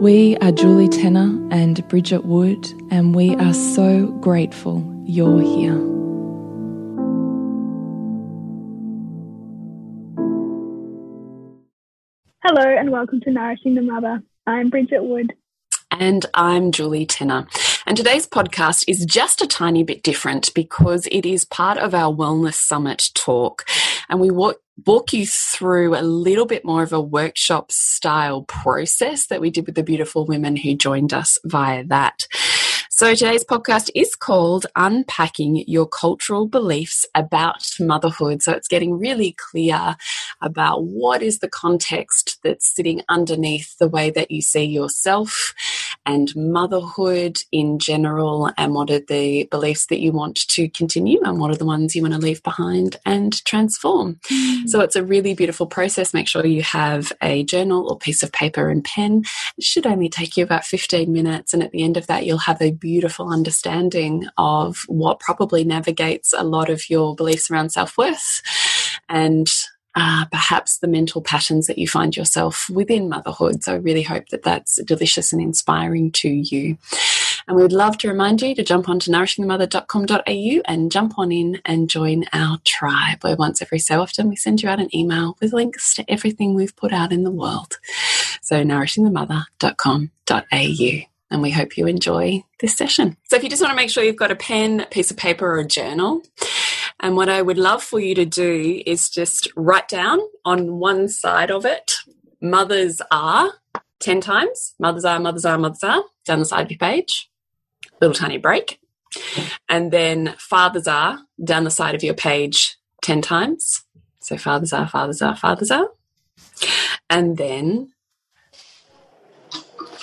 We are Julie Tenner and Bridget Wood, and we are so grateful you're here. Hello, and welcome to Nourishing the Mother. I'm Bridget Wood. And I'm Julie Tenner. And today's podcast is just a tiny bit different because it is part of our Wellness Summit talk. And we walk, walk you through a little bit more of a workshop style process that we did with the beautiful women who joined us via that. So today's podcast is called Unpacking Your Cultural Beliefs About Motherhood. So it's getting really clear about what is the context that's sitting underneath the way that you see yourself and motherhood in general, and what are the beliefs that you want to continue, and what are the ones you want to leave behind and transform. Mm. So it's a really beautiful process. Make sure you have a journal or piece of paper and pen. It should only take you about 15 minutes, and at the end of that, you'll have a beautiful understanding of what probably navigates a lot of your beliefs around self worth and uh, perhaps the mental patterns that you find yourself within motherhood. So I really hope that that's delicious and inspiring to you. And we would love to remind you to jump on to nourishingthemother.com.au and jump on in and join our tribe, where once every so often we send you out an email with links to everything we've put out in the world. So nourishingthemother.com.au and we hope you enjoy this session. So if you just want to make sure you've got a pen, a piece of paper, or a journal, and what I would love for you to do is just write down on one side of it, mothers are 10 times, mothers are, mothers are, mothers are, down the side of your page, little tiny break. And then fathers are down the side of your page 10 times. So fathers are, fathers are, fathers are. And then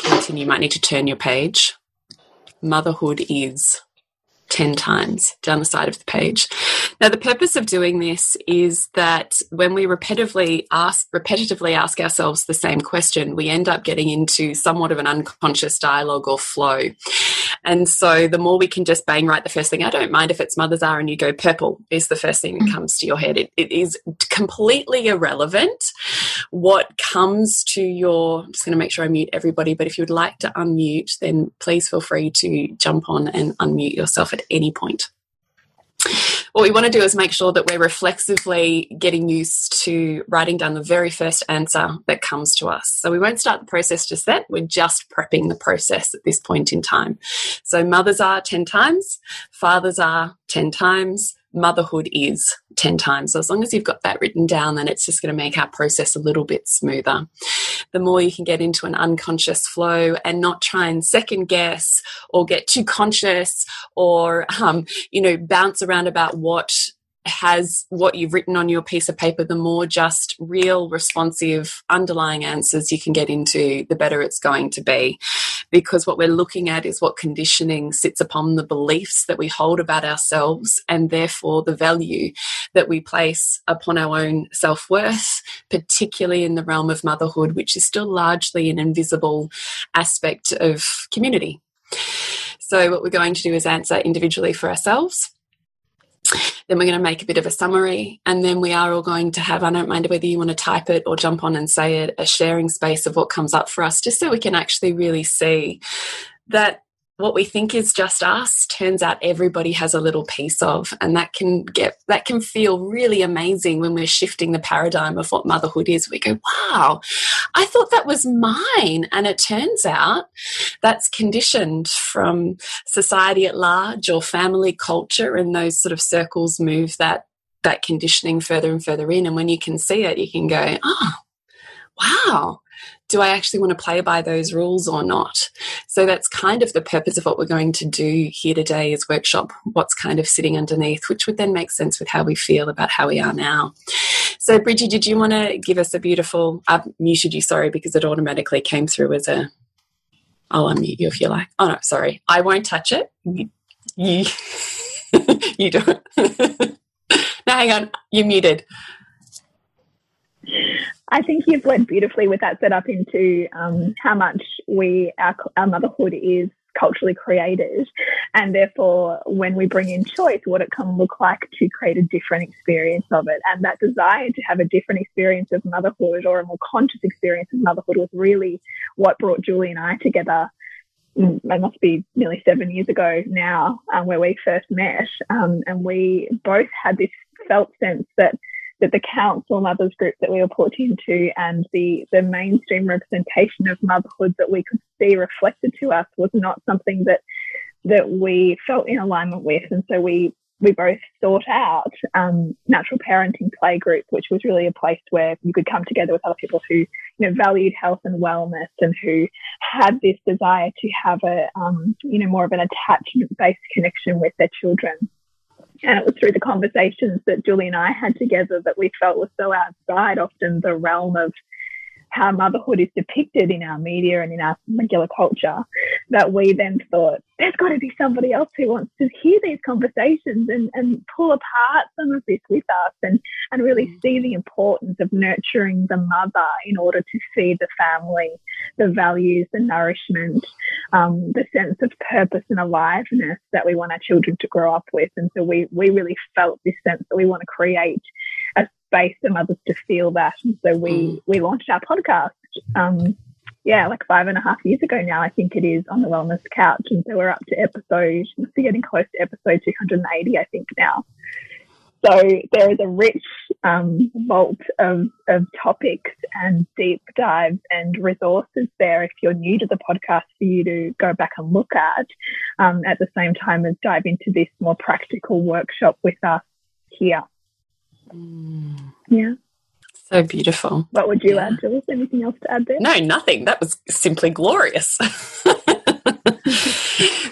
continue, you might need to turn your page. Motherhood is 10 times down the side of the page. Now, the purpose of doing this is that when we repetitively ask, repetitively ask ourselves the same question, we end up getting into somewhat of an unconscious dialogue or flow. And so the more we can just bang right the first thing, I don't mind if it's mothers are and you go purple is the first thing that mm. comes to your head. it, it is completely irrelevant what comes to your, I'm just going to make sure I mute everybody, but if you would like to unmute, then please feel free to jump on and unmute yourself at any point what we want to do is make sure that we're reflexively getting used to writing down the very first answer that comes to us. So we won't start the process just then, we're just prepping the process at this point in time. So mothers are 10 times, fathers are 10 times, motherhood is 10 times. So as long as you've got that written down, then it's just going to make our process a little bit smoother. The more you can get into an unconscious flow and not try and second guess or get too conscious or, um, you know, bounce around about what has what you've written on your piece of paper, the more just real, responsive, underlying answers you can get into, the better it's going to be. Because what we're looking at is what conditioning sits upon the beliefs that we hold about ourselves and therefore the value that we place upon our own self worth, particularly in the realm of motherhood, which is still largely an invisible aspect of community. So, what we're going to do is answer individually for ourselves. Then we're going to make a bit of a summary, and then we are all going to have, I don't mind whether you want to type it or jump on and say it, a sharing space of what comes up for us, just so we can actually really see that what we think is just us turns out everybody has a little piece of and that can get that can feel really amazing when we're shifting the paradigm of what motherhood is. We go wow i thought that was mine. And it turns out that's conditioned from society at large or family culture and those sort of circles move that that conditioning further and further in. And when you can see it you can go oh wow do I actually want to play by those rules or not? So that's kind of the purpose of what we're going to do here today is workshop what's kind of sitting underneath, which would then make sense with how we feel about how we are now. So, Bridgie, did you want to give us a beautiful, I uh, muted you, sorry, because it automatically came through as a, I'll unmute you if you like. Oh, no, sorry. I won't touch it. You, you, do it. now, hang on. You're muted. I think you've led beautifully with that set up into um, how much we our, our motherhood is culturally created, and therefore when we bring in choice, what it can look like to create a different experience of it, and that desire to have a different experience of motherhood or a more conscious experience of motherhood was really what brought Julie and I together mm, it must be nearly seven years ago now, um, where we first met. Um, and we both had this felt sense that that the council mothers group that we were put into and the, the mainstream representation of motherhood that we could see reflected to us was not something that that we felt in alignment with. And so we we both sought out um, natural parenting play group, which was really a place where you could come together with other people who you know valued health and wellness and who had this desire to have a um, you know more of an attachment based connection with their children. And it was through the conversations that Julie and I had together that we felt was so outside often the realm of how motherhood is depicted in our media and in our regular culture that we then thought there's got to be somebody else who wants to hear these conversations and, and pull apart some of this with us. And, and really mm. see the importance of nurturing the mother in order to feed the family the values, the nourishment, um, the sense of purpose and aliveness that we want our children to grow up with. And so we, we really felt this sense that we want to create a space for mothers to feel that. And so we, mm. we launched our podcast. Um, yeah, like five and a half years ago now, I think it is on the Wellness Couch. And so we're up to episode, we're getting close to episode 280, I think now. So there is a rich um, vault of, of topics and deep dives and resources there if you're new to the podcast for you to go back and look at um, at the same time as dive into this more practical workshop with us here. Mm. Yeah. So beautiful. What would you yeah. add, Jules? Anything else to add there? No, nothing. That was simply glorious.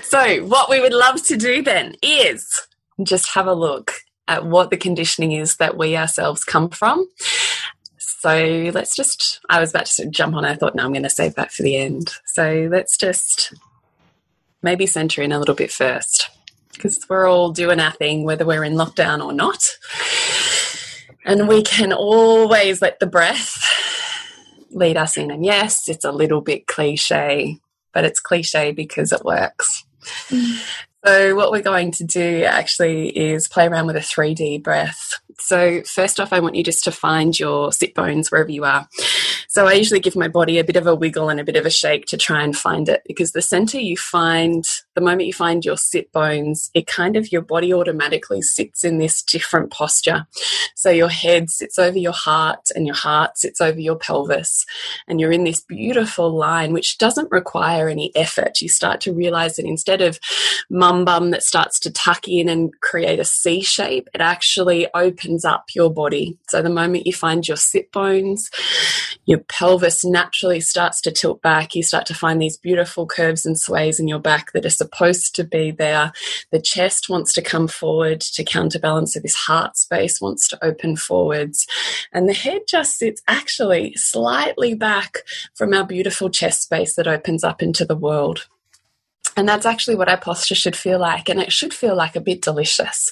so, what we would love to do then is just have a look at what the conditioning is that we ourselves come from. So let's just, I was about to jump on, I thought, no, I'm going to save that for the end. So let's just maybe center in a little bit first because we're all doing our thing, whether we're in lockdown or not. And we can always let the breath lead us in. And yes, it's a little bit cliche, but it's cliche because it works. Mm. So, what we're going to do actually is play around with a 3D breath. So, first off, I want you just to find your sit bones wherever you are. So, I usually give my body a bit of a wiggle and a bit of a shake to try and find it because the center you find, the moment you find your sit bones, it kind of your body automatically sits in this different posture. So, your head sits over your heart and your heart sits over your pelvis, and you're in this beautiful line which doesn't require any effort. You start to realize that instead of mum bum that starts to tuck in and create a C shape, it actually opens up your body. So the moment you find your sit bones, your pelvis naturally starts to tilt back. You start to find these beautiful curves and sways in your back that are supposed to be there. The chest wants to come forward to counterbalance. So this heart space wants to open forwards. And the head just sits actually slightly back from our beautiful chest space that opens up into the world. And that's actually what our posture should feel like. And it should feel like a bit delicious,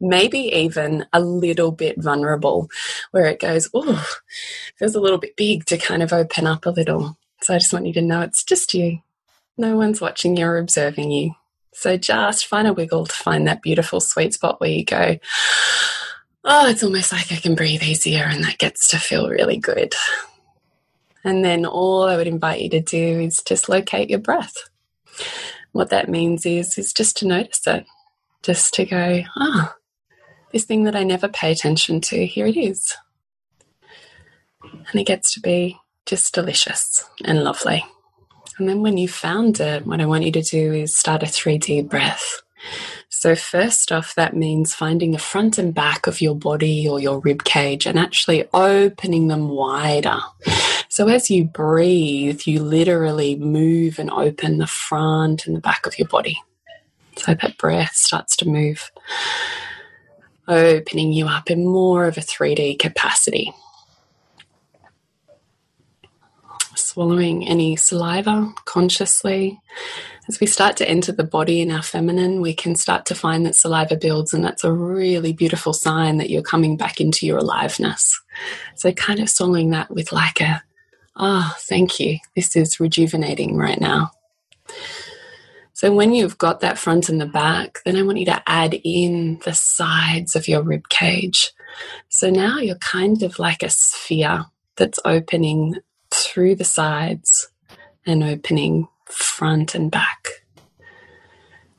maybe even a little bit vulnerable, where it goes, oh, feels a little bit big to kind of open up a little. So I just want you to know it's just you. No one's watching you or observing you. So just find a wiggle to find that beautiful sweet spot where you go, oh, it's almost like I can breathe easier, and that gets to feel really good. And then all I would invite you to do is just locate your breath. What that means is, is just to notice it, just to go, ah, oh, this thing that I never pay attention to, here it is. And it gets to be just delicious and lovely. And then when you've found it, what I want you to do is start a 3D breath. So, first off, that means finding the front and back of your body or your rib cage and actually opening them wider. So, as you breathe, you literally move and open the front and the back of your body. So, that breath starts to move, opening you up in more of a 3D capacity. Swallowing any saliva consciously. As we start to enter the body in our feminine, we can start to find that saliva builds, and that's a really beautiful sign that you're coming back into your aliveness. So, kind of swallowing that with like a, ah, oh, thank you. This is rejuvenating right now. So, when you've got that front and the back, then I want you to add in the sides of your rib cage. So now you're kind of like a sphere that's opening through the sides and opening front and back.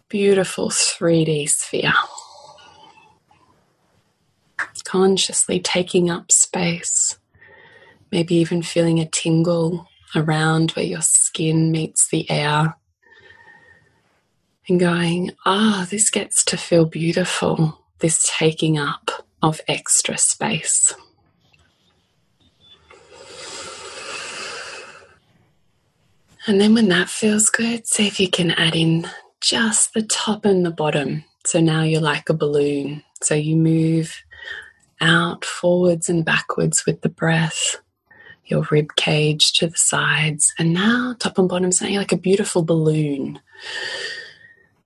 Beautiful 3D sphere. Consciously taking up space, maybe even feeling a tingle around where your skin meets the air. And going, ah, oh, this gets to feel beautiful, this taking up of extra space. And then when that feels good, see if you can add in just the top and the bottom. So now you're like a balloon. So you move out forwards and backwards with the breath, your rib cage to the sides. And now top and bottom, so you're like a beautiful balloon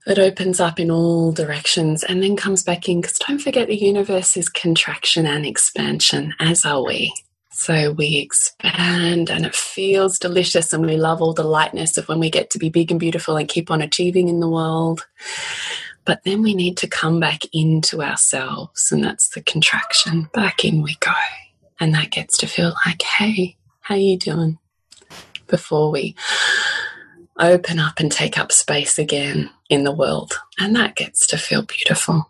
that opens up in all directions and then comes back in. Because don't forget, the universe is contraction and expansion, as are we. So we expand and it feels delicious, and we love all the lightness of when we get to be big and beautiful and keep on achieving in the world. But then we need to come back into ourselves, and that's the contraction. Back in we go. And that gets to feel like, hey, how are you doing? Before we open up and take up space again in the world. And that gets to feel beautiful.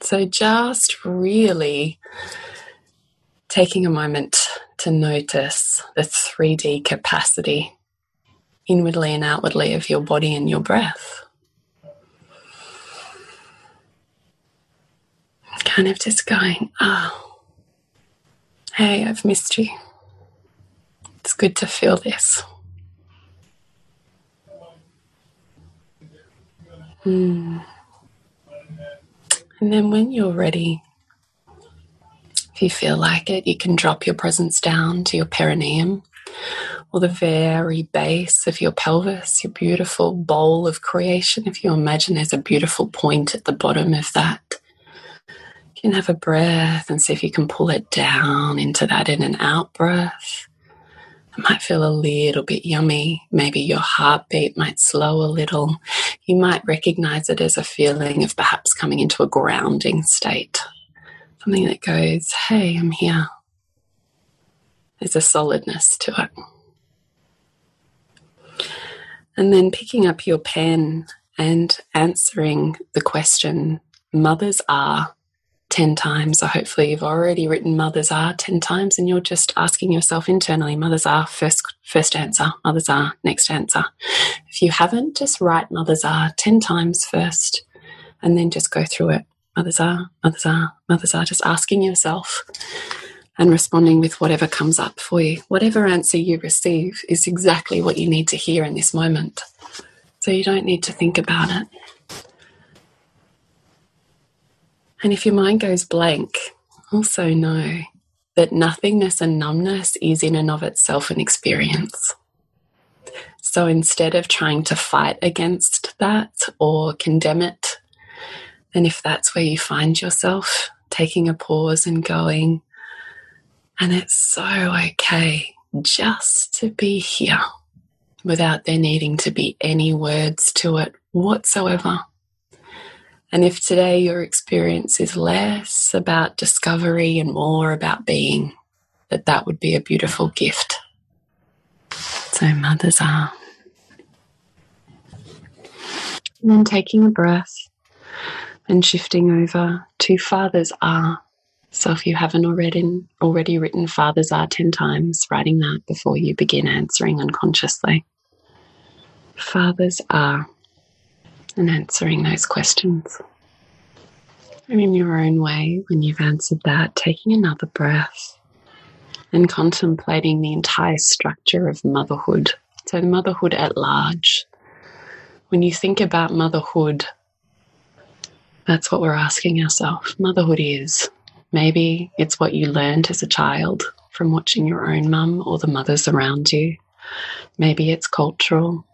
So just really taking a moment to notice the 3D capacity inwardly and outwardly of your body and your breath. Kind of just going, oh, hey, I've missed you. It's good to feel this. Hmm. And then when you're ready, you feel like it, you can drop your presence down to your perineum or the very base of your pelvis, your beautiful bowl of creation. If you imagine there's a beautiful point at the bottom of that, you can have a breath and see if you can pull it down into that in and out breath. It might feel a little bit yummy. Maybe your heartbeat might slow a little. You might recognize it as a feeling of perhaps coming into a grounding state something that goes, hey, I'm here. There's a solidness to it. And then picking up your pen and answering the question, mothers are 10 times, or hopefully you've already written mothers are 10 times and you're just asking yourself internally, mothers are first, first answer, mothers are next answer. If you haven't, just write mothers are 10 times first and then just go through it mothers are, mothers are, mothers are, just asking yourself and responding with whatever comes up for you. Whatever answer you receive is exactly what you need to hear in this moment. So you don't need to think about it. And if your mind goes blank, also know that nothingness and numbness is in and of itself an experience. So instead of trying to fight against that or condemn it and if that's where you find yourself, taking a pause and going, and it's so okay just to be here without there needing to be any words to it whatsoever. And if today your experience is less about discovery and more about being, that that would be a beautiful gift. So mothers are. And then taking a breath and shifting over to fathers are. So if you haven't already already written fathers are 10 times, writing that before you begin answering unconsciously. Fathers are and answering those questions. And in your own way, when you've answered that, taking another breath and contemplating the entire structure of motherhood. So, motherhood at large. When you think about motherhood, that's what we're asking ourselves. Motherhood is. Maybe it's what you learned as a child from watching your own mum or the mothers around you. Maybe it's cultural.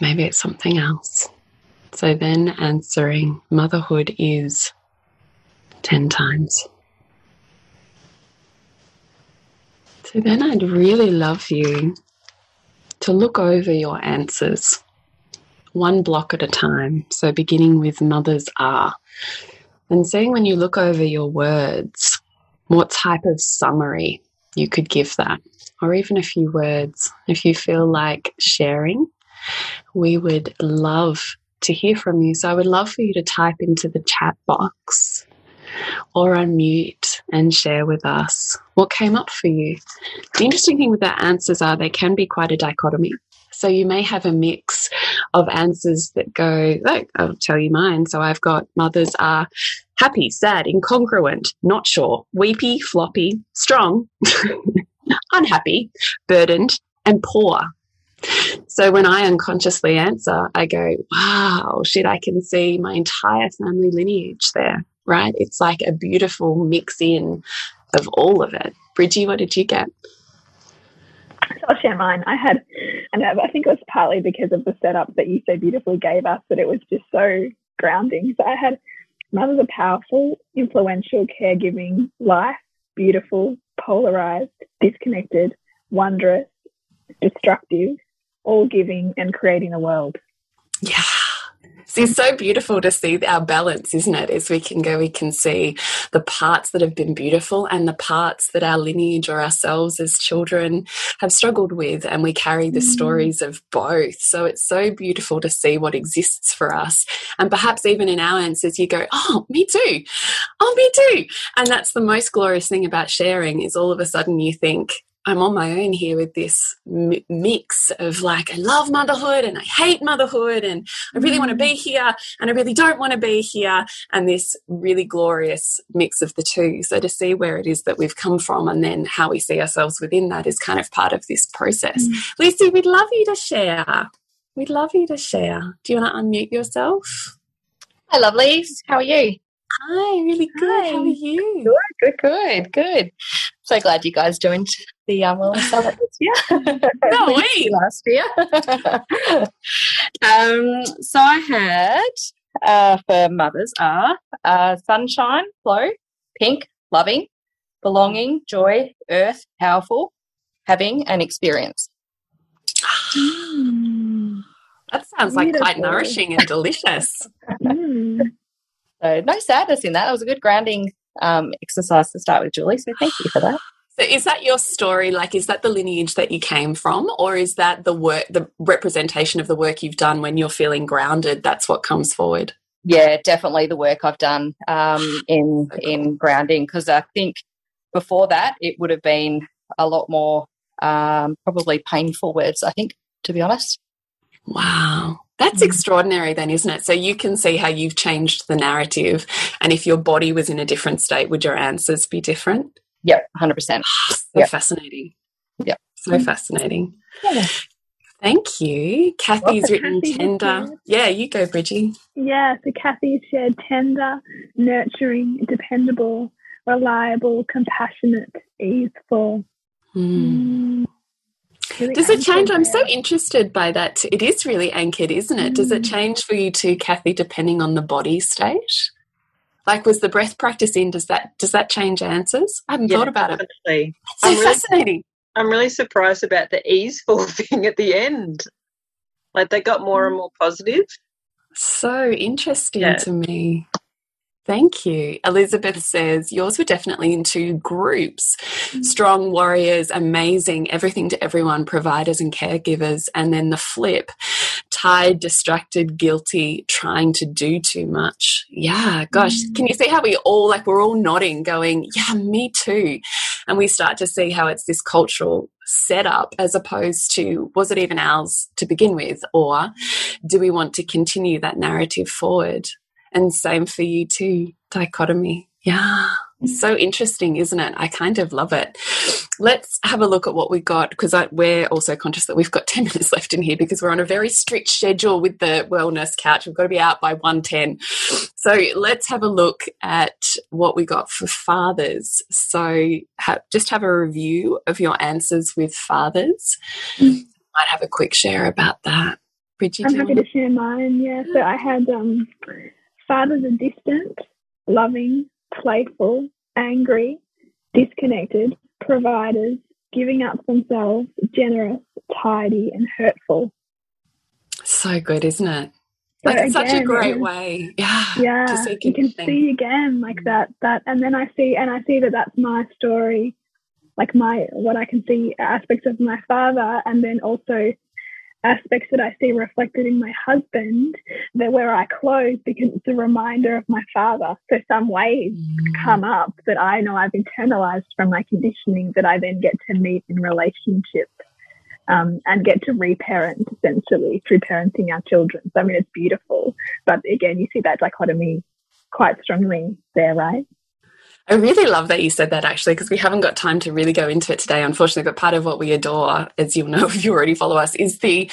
Maybe it's something else. So then answering motherhood is 10 times. So then I'd really love you to look over your answers one block at a time. So beginning with mothers are and seeing when you look over your words what type of summary you could give that or even a few words. If you feel like sharing, we would love to hear from you. So I would love for you to type into the chat box or unmute and share with us what came up for you. The interesting thing with the answers are they can be quite a dichotomy. So you may have a mix of answers that go, like, I'll tell you mine. So I've got mothers are happy, sad, incongruent, not sure, weepy, floppy, strong, unhappy, burdened, and poor. So when I unconsciously answer, I go, wow, shit, I can see my entire family lineage there, right? It's like a beautiful mix in of all of it. Bridgie, what did you get? I'll share mine. I had, and I think it was partly because of the setup that you so beautifully gave us that it was just so grounding. So I had mothers are powerful, influential, caregiving, life, beautiful, polarized, disconnected, wondrous, destructive, all giving and creating a world. Yeah. It's so beautiful to see our balance, isn't it? As we can go, we can see the parts that have been beautiful and the parts that our lineage or ourselves as children have struggled with. And we carry the mm. stories of both. So it's so beautiful to see what exists for us. And perhaps even in our answers, you go, Oh, me too. Oh, me too. And that's the most glorious thing about sharing is all of a sudden you think, I'm on my own here with this mix of like, I love motherhood and I hate motherhood and I really want to be mm. here and I really don't want to be here. And this really glorious mix of the two. So to see where it is that we've come from and then how we see ourselves within that is kind of part of this process. Mm. Lucy, we'd love you to share. We'd love you to share. Do you want to unmute yourself? Hi, lovelies. How are you? Hi, really good. Hi. How are you? Good, good, good, good. So glad you guys joined the um, Wellness Summit this year. no way. Last year. um, so I had uh, for mothers are uh, sunshine, flow, pink, loving, belonging, joy, earth, powerful, having, and experience. Mm. That sounds Beautiful. like quite nourishing and delicious. mm. So no sadness in that. It was a good grounding um, exercise to start with, Julie. So thank you for that. Is that your story? Like, is that the lineage that you came from, or is that the work, the representation of the work you've done when you're feeling grounded? That's what comes forward. Yeah, definitely the work I've done um, in so cool. in grounding because I think before that it would have been a lot more um, probably painful words. I think, to be honest. Wow. That's mm. extraordinary, then, isn't it? So you can see how you've changed the narrative. And if your body was in a different state, would your answers be different? Yep, 100%. so yep. fascinating. Yep. So fascinating. Yeah. Thank you. Kathy's written Kathy tender. Yeah, you go, Bridgie. Yeah, so Kathy's shared tender, nurturing, dependable, reliable, compassionate, easeful. Mm. Mm. Really Does it change? I'm so interested by that. It is really anchored, isn't it? Mm. Does it mm. change for you too, Kathy, depending on the body state? Like, was the breath practice in? Does that does that change answers? I haven't yeah, thought about definitely. it. It's so really, fascinating. I'm really surprised about the easeful thing at the end. Like they got more and more positive. So interesting yeah. to me. Thank you. Elizabeth says yours were definitely in two groups mm. strong warriors, amazing, everything to everyone, providers and caregivers. And then the flip tired, distracted, guilty, trying to do too much. Yeah, gosh, mm. can you see how we all like we're all nodding, going, Yeah, me too. And we start to see how it's this cultural setup as opposed to was it even ours to begin with, or do we want to continue that narrative forward? And same for you too, dichotomy. Yeah. So interesting, isn't it? I kind of love it. Let's have a look at what we got because we're also conscious that we've got 10 minutes left in here because we're on a very strict schedule with the wellness couch. We've got to be out by 110. So let's have a look at what we got for fathers. So ha just have a review of your answers with fathers. Mm. Might have a quick share about that. Bridget, I'm happy to share mine. Yeah. So I had um, Fathers are distant, loving, playful, angry, disconnected, providers, giving up themselves, generous, tidy, and hurtful. So good, isn't it? So like again, such a great way, yeah. Yeah, you can see again like that, that, and then I see, and I see that that's my story, like my what I can see aspects of my father, and then also aspects that I see reflected in my husband that where I close because it's a reminder of my father. So some ways mm. come up that I know I've internalized from my conditioning that I then get to meet in relationship um, and get to reparent essentially through parenting our children. So I mean, it's beautiful, but again, you see that dichotomy quite strongly there, right? I really love that you said that actually, because we haven't got time to really go into it today, unfortunately. But part of what we adore, as you'll know if you already follow us, is the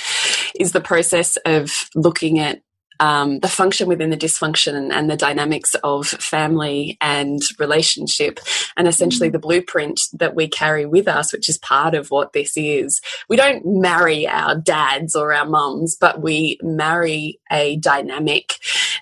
is the process of looking at um, the function within the dysfunction and the dynamics of family and relationship, and essentially the blueprint that we carry with us, which is part of what this is. We don't marry our dads or our mums, but we marry a dynamic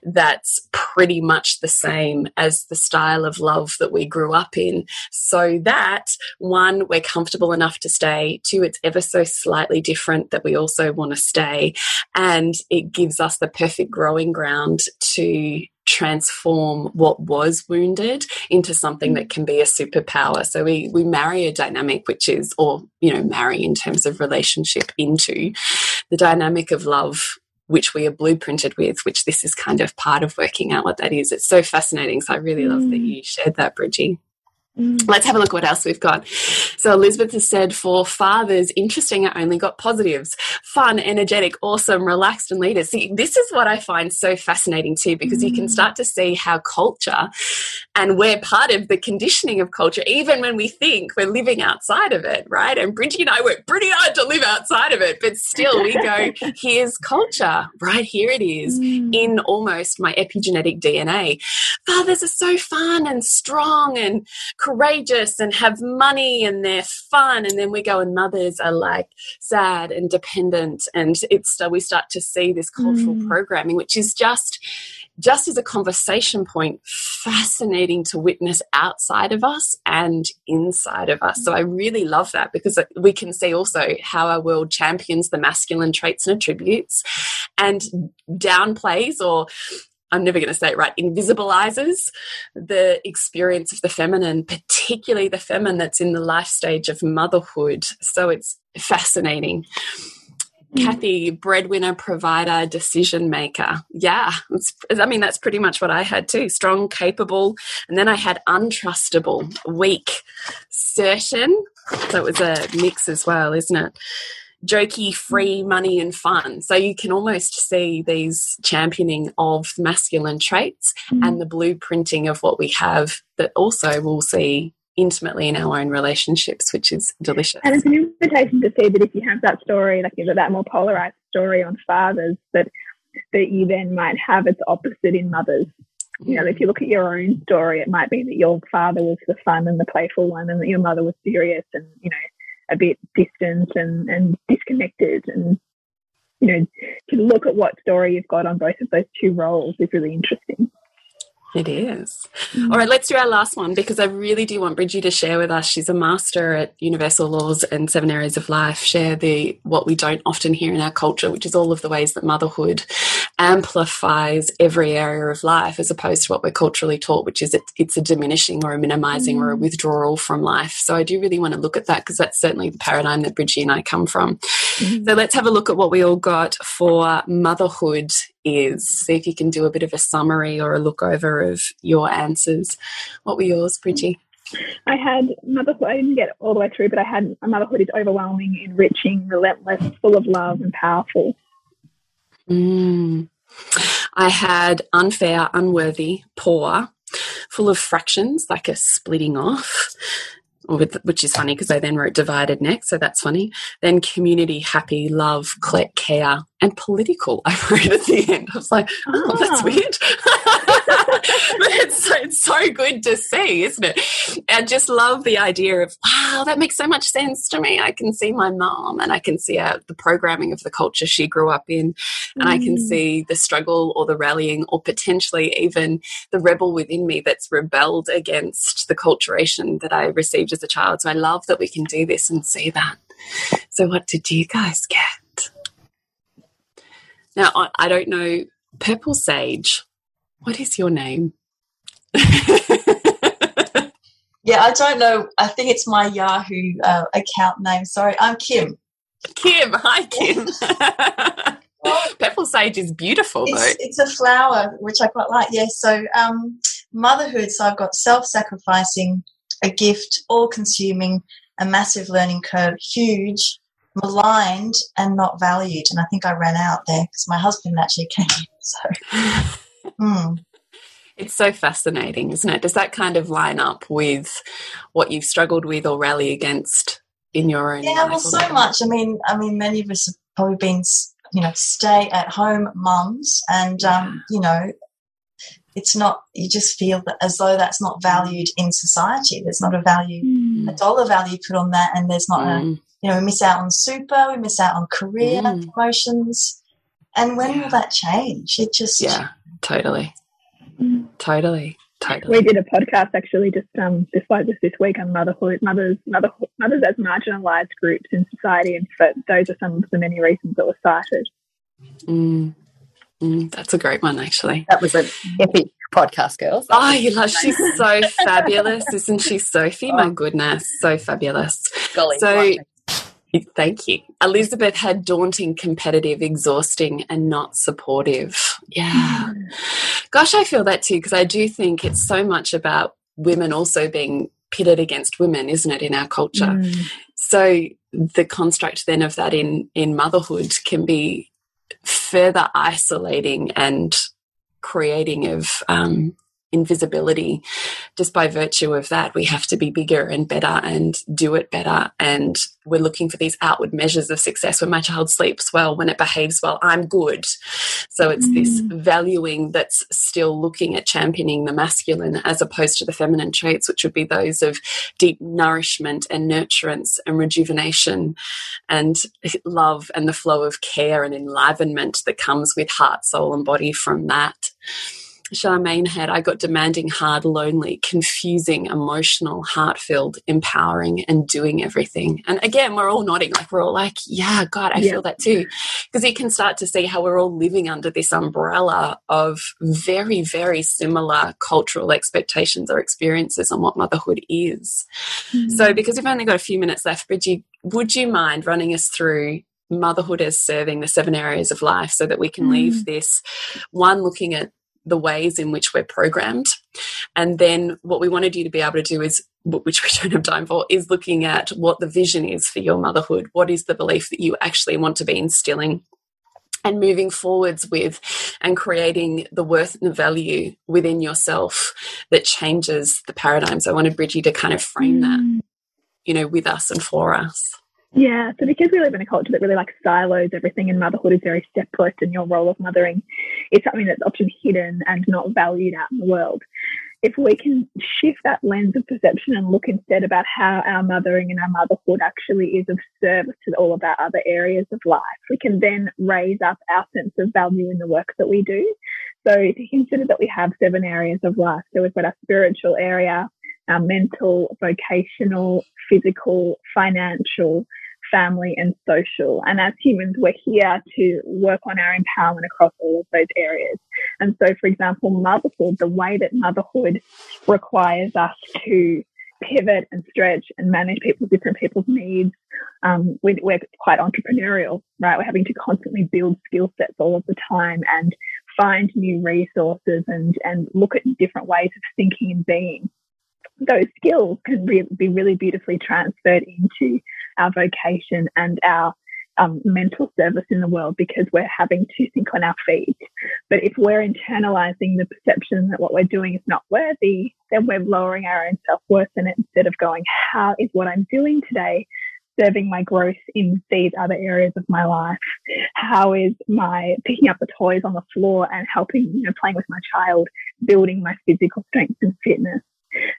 that's pretty much the same as the style of love that we grew up in. So that one, we're comfortable enough to stay. Two, it's ever so slightly different that we also want to stay. And it gives us the perfect growing ground to transform what was wounded into something that can be a superpower so we we marry a dynamic which is or you know marry in terms of relationship into the dynamic of love which we are blueprinted with, which this is kind of part of working out what that is. It's so fascinating. So I really love that mm. you shared that, Bridgie. Mm. Let's have a look what else we've got. So Elizabeth has said for fathers, interesting, I only got positives. Fun, energetic, awesome, relaxed and leaders. See, this is what I find so fascinating too, because mm. you can mm. start to see how culture and we're part of the conditioning of culture, even when we think we're living outside of it, right? And Bridgie and I work pretty hard to live outside of it, but still we go, here's culture, right here it is mm. in almost my epigenetic DNA. Fathers are so fun and strong and courageous and have money and they're fun. And then we go and mothers are like sad and dependent. And it's, we start to see this cultural mm. programming, which is just, just as a conversation point, fascinating to witness outside of us and inside of us. So I really love that because we can see also how our world champions the masculine traits and attributes and downplays or I'm never going to say it right, invisibilizes the experience of the feminine, particularly the feminine that's in the life stage of motherhood. So it's fascinating. Mm. Kathy, breadwinner, provider, decision maker. Yeah, I mean, that's pretty much what I had too. Strong, capable. And then I had untrustable, weak, certain. So it was a mix as well, isn't it? Jokey, free, money, and fun. So you can almost see these championing of masculine traits mm. and the blueprinting of what we have that also we'll see intimately in our own relationships, which is delicious. And it's an invitation to see that if you have that story, like you know, that more polarized story on fathers, that that you then might have its opposite in mothers. You know, if you look at your own story, it might be that your father was the fun and the playful one, and that your mother was serious and you know a bit distant and and disconnected. And you know, to look at what story you've got on both of those two roles is really interesting. It is. Mm. All right, let's do our last one because I really do want Bridgie to share with us. She's a master at Universal Laws and Seven Areas of Life. Share the what we don't often hear in our culture, which is all of the ways that motherhood amplifies every area of life, as opposed to what we're culturally taught, which is it, it's a diminishing or a minimizing mm. or a mm. withdrawal from life. So I do really want to look at that because that's certainly the paradigm that Bridgie and I come from. Mm. So let's have a look at what we all got for motherhood is. See if you can do a bit of a summary or a look over of your answers. What were yours, Bridgie? I had motherhood. I didn't get all the way through, but I had motherhood is overwhelming, enriching, relentless, full of love, and powerful. Mm. I had unfair, unworthy, poor, full of fractions, like a splitting off, which is funny because I then wrote divided next, so that's funny. Then community, happy, love, care, and political. I wrote at the end. I was like, oh, that's ah. weird. but it's, it's so good to see, isn't it? I just love the idea of, wow, that makes so much sense to me. I can see my mom and I can see uh, the programming of the culture she grew up in, and mm. I can mm. see the struggle or the rallying or potentially even the rebel within me that's rebelled against the culturation that I received as a child. So I love that we can do this and see that. So, what did you guys get? Now, I don't know, Purple Sage, what is your name? yeah, I don't know. I think it's my Yahoo uh, account name. Sorry, I'm Kim. Kim, hi Kim. Purple sage is beautiful it's, though. It's a flower, which I quite like. Yes. Yeah, so um, motherhood. So I've got self-sacrificing, a gift, all-consuming, a massive learning curve, huge, maligned and not valued. And I think I ran out there because my husband actually came in. So, mm. It's so fascinating, isn't it? Does that kind of line up with what you've struggled with or rally against in your own? Yeah, well, so much. I mean, I mean, many of us have probably been, you know, stay at home mums, and um, you know, it's not. You just feel that as though that's not valued in society. There's not a value, mm. a dollar value put on that, and there's not mm. a. You know, we miss out on super, we miss out on career mm. promotions, and when yeah. will that change? It just yeah, totally. Totally. Totally. We did a podcast actually just um just like just this week on motherhood, mothers, mother, mothers as marginalised groups in society, and for, those are some of the many reasons that were cited. Mm. Mm, that's a great one, actually. That was an epic podcast, girls. Oh, you love. She's so fabulous, isn't she, Sophie? Oh. My goodness, so fabulous. Golly, so, Thank you. Elizabeth had daunting, competitive, exhausting, and not supportive. Yeah. Gosh, I feel that too, because I do think it's so much about women also being pitted against women, isn't it, in our culture? Mm. So the construct then of that in, in motherhood can be further isolating and creating of um, invisibility. Just by virtue of that we have to be bigger and better and do it better. And we're looking for these outward measures of success. When my child sleeps well when it behaves well i'm good. So it's mm. this valuing that's still looking at championing the masculine as opposed to the feminine traits which would be those of deep nourishment and nurturance and rejuvenation and love and the flow of care and enlivenment that comes with heart soul and body from that Charmaine had, I got demanding, hard, lonely, confusing, emotional, heart filled, empowering, and doing everything. And again, we're all nodding, like we're all like, yeah, God, I yeah. feel that too. Because you can start to see how we're all living under this umbrella of very, very similar cultural expectations or experiences on what motherhood is. Mm. So, because we've only got a few minutes left, Bridgie, would you mind running us through motherhood as serving the seven areas of life so that we can mm. leave this one looking at the ways in which we're programmed. And then what we wanted you to be able to do is, which we don't have time for, is looking at what the vision is for your motherhood. What is the belief that you actually want to be instilling? And moving forwards with and creating the worth and the value within yourself that changes the paradigms. I wanted Bridgie to kind of frame that, mm. you know, with us and for us. Yeah, so because we live in a culture that really like silos everything and motherhood is very separate and your role of mothering is something that's often hidden and not valued out in the world. If we can shift that lens of perception and look instead about how our mothering and our motherhood actually is of service to all of our other areas of life, we can then raise up our sense of value in the work that we do So to consider that we have seven areas of life. So we've got our spiritual area, our mental, vocational, physical, financial, family, and social. And as humans, we're here to work on our empowerment across all of those areas. And so, for example, motherhood, the way that motherhood requires us to pivot and stretch and manage people's different people's needs. Um, we, are quite entrepreneurial, right? We're having to constantly build skill sets all of the time and find new resources and and look at different ways of thinking and being. Those skills can re be really beautifully transferred into our vocation and our um, mental service in the world because we're having to think on our feet. But if we're internalizing the perception that what we're doing is not worthy, then we're lowering our own self worth in it instead of going, how is what I'm doing today serving my growth in these other areas of my life? How is my picking up the toys on the floor and helping, you know, playing with my child, building my physical strength and fitness?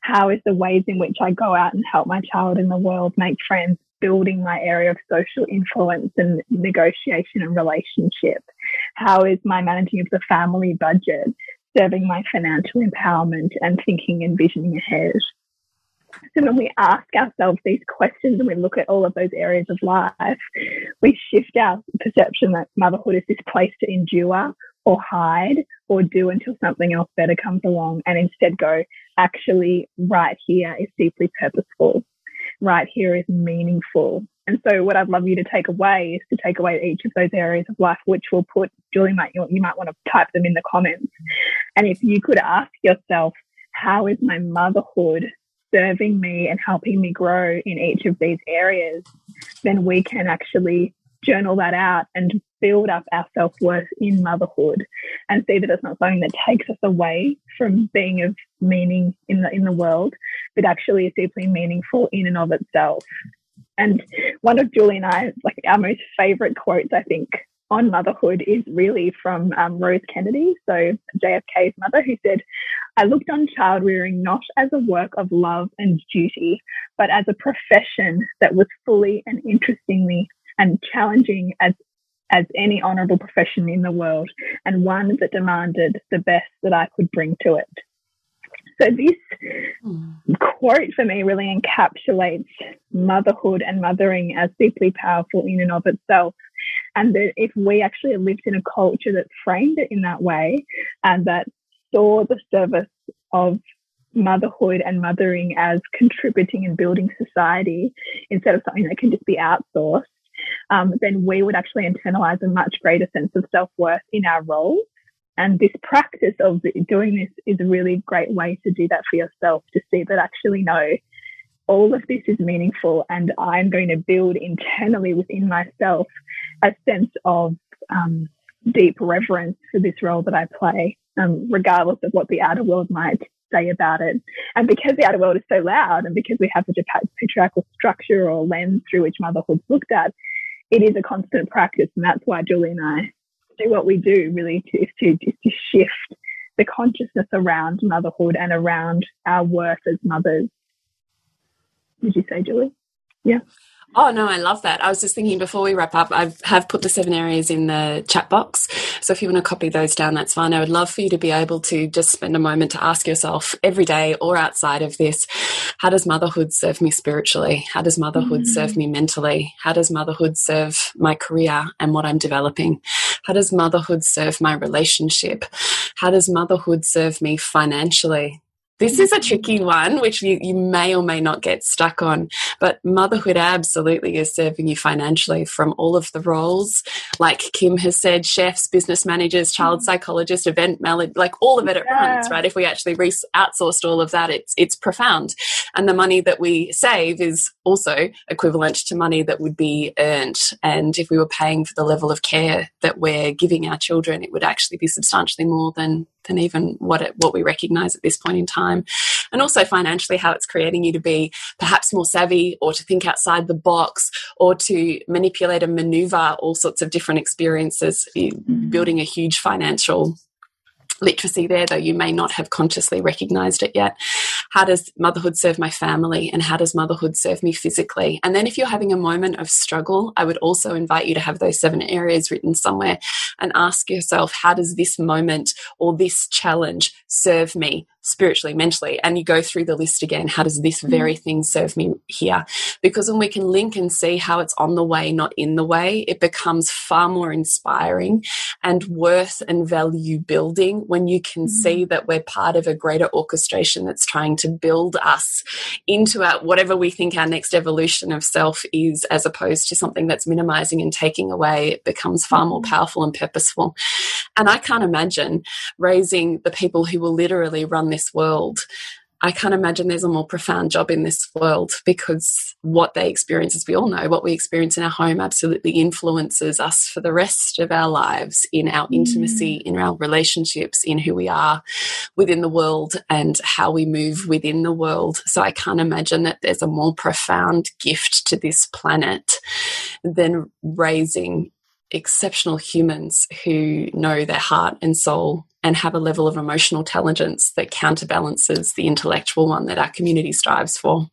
How is the ways in which I go out and help my child in the world make friends, building my area of social influence and negotiation and relationship? How is my managing of the family budget serving my financial empowerment and thinking and visioning ahead? So when we ask ourselves these questions and we look at all of those areas of life, we shift our perception that motherhood is this place to endure or hide or do until something else better comes along and instead go, actually, right here is deeply purposeful. Right here is meaningful. And so what I'd love you to take away is to take away each of those areas of life, which will put, Julie might, you might want to type them in the comments. And if you could ask yourself, how is my motherhood serving me and helping me grow in each of these areas, then we can actually journal that out and build up our self worth in motherhood and see that it's not something that takes us away from being of meaning in the in the world, but actually is deeply meaningful in and of itself. And one of Julie and I, like our most favorite quotes, I think, on motherhood is really from um, Rose Kennedy, so JFK's mother, who said, I looked on child rearing not as a work of love and duty, but as a profession that was fully and interestingly and challenging as as any honourable profession in the world, and one that demanded the best that I could bring to it. So this mm. quote for me really encapsulates motherhood and mothering as deeply powerful in and of itself. And that if we actually lived in a culture that framed it in that way and that saw the service of motherhood and mothering as contributing and building society instead of something that can just be outsourced, um, then we would actually internalize a much greater sense of self worth in our role. and this practice of doing this is a really great way to do that for yourself to see that actually, no, all of this is meaningful and I'm going to build internally within myself a sense of um, deep reverence for this role that I play, um, regardless of what the outer world might say about it. And because the outer world is so loud and because we have such a patriarchal structure or lens through which motherhood's looked at, it is a constant practice. And that's why Julie and I do what we do really to, is to, is to shift the consciousness around motherhood and around our worth as mothers. Did you say, Julie? Yeah. Oh, no, I love that. I was just thinking before we wrap up, I have put the seven areas in the chat box. So if you want to copy those down, that's fine. I would love for you to be able to just spend a moment to ask yourself every day or outside of this how does motherhood serve me spiritually? How does motherhood mm. serve me mentally? How does motherhood serve my career and what I'm developing? How does motherhood serve my relationship? How does motherhood serve me financially? This is a tricky one, which you, you may or may not get stuck on. But motherhood absolutely is serving you financially from all of the roles. Like Kim has said, chefs, business managers, child mm. psychologists, event manager, like all of it at yeah. once, right? If we actually outsourced all of that, it's, it's profound. And the money that we save is also equivalent to money that would be earned. And if we were paying for the level of care that we're giving our children, it would actually be substantially more than than even what it, what we recognize at this point in time and also financially how it's creating you to be perhaps more savvy or to think outside the box or to manipulate and maneuver all sorts of different experiences mm-hmm. building a huge financial literacy there, though you may not have consciously recognized it yet. How does motherhood serve my family and how does motherhood serve me physically? And then if you're having a moment of struggle i would also invite you to have those seven areas written somewhere and ask yourself how does this moment or this challenge serve me spiritually, mentally, and you go through the list again. How does this very mm. thing serve me here? Because when we can link and see how it's on the way, not in the way, it becomes far more inspiring and worth and value building when you can mm -hmm. see that we're part of a greater orchestration that's trying to build us into our, whatever we think our next evolution of self is, as opposed to something that's minimizing and taking away. It becomes far more mm. powerful and purposeful. And I can't imagine raising the people who will literally run this world, I can't imagine there's a more profound job in this world because what they experience, as we all know, what we experience in our home absolutely influences us for the rest of our lives in our intimacy, mm. in our relationships, in who we are within the world and how we move within the world. So I can't imagine that there's a more profound gift to this planet than raising exceptional humans who know their heart and soul and have a level of emotional intelligence that counterbalances the intellectual one that our community strives for.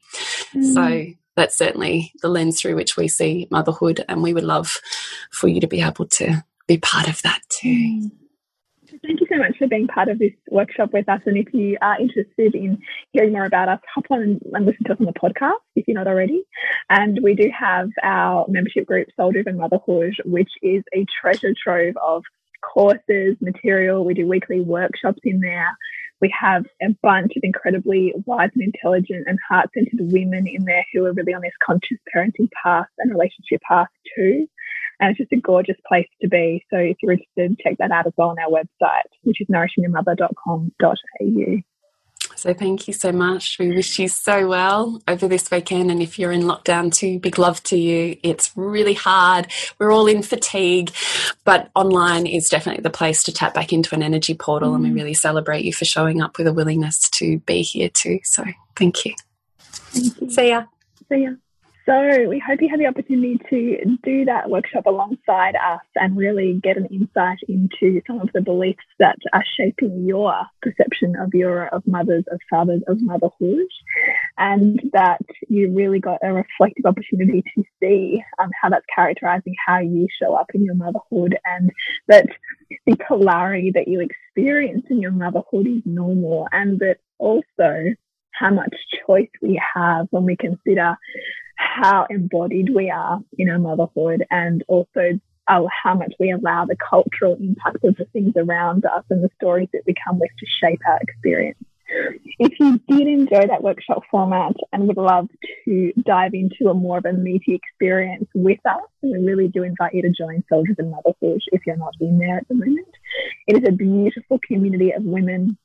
Mm. So that's certainly the lens through which we see motherhood, and we would love for you to be able to be part of that too. Mm. Thank you so much for being part of this workshop with us. And if you are interested in hearing more about us, hop on and listen to us on the podcast if you're not already. And we do have our membership group, Soul Driven Motherhood, which is a treasure trove of courses, material. We do weekly workshops in there. We have a bunch of incredibly wise and intelligent and heart centered women in there who are really on this conscious parenting path and relationship path too. And it's just a gorgeous place to be. So if you're interested, check that out as well on our website, which is nourishingyourmother.com.au. So thank you so much. We wish you so well over this weekend. And if you're in lockdown too, big love to you. It's really hard. We're all in fatigue, but online is definitely the place to tap back into an energy portal. Mm. And we mm. really celebrate you for showing up with a willingness to be here too. So thank you. Thank you. See ya. See ya. So we hope you have the opportunity to do that workshop alongside us and really get an insight into some of the beliefs that are shaping your perception of your of mothers, of fathers, of motherhood, and that you really got a reflective opportunity to see um, how that's characterizing how you show up in your motherhood, and that the polarity that you experience in your motherhood is normal, and that also how much choice we have when we consider how embodied we are in our motherhood and also uh, how much we allow the cultural impact of the things around us and the stories that we come with to shape our experience. If you did enjoy that workshop format and would love to dive into a more of a meaty experience with us, we really do invite you to join Soul Driven Motherhood if you're not in there at the moment. It is a beautiful community of women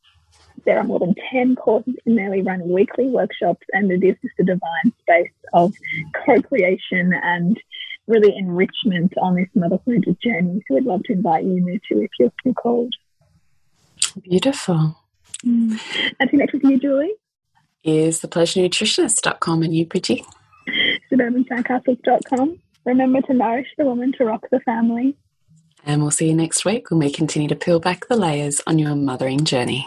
there are more than 10 courses in there. We run weekly workshops, and it is just a divine space of co creation and really enrichment on this motherhood journey. So we'd love to invite you in there too if you're still called. Beautiful. Mm. And to connect with you, Julie? Is thepleasurenutritionist.com and you, Bridgie? Suburbansandcastles.com. Remember to nourish the woman to rock the family. And we'll see you next week when we continue to peel back the layers on your mothering journey.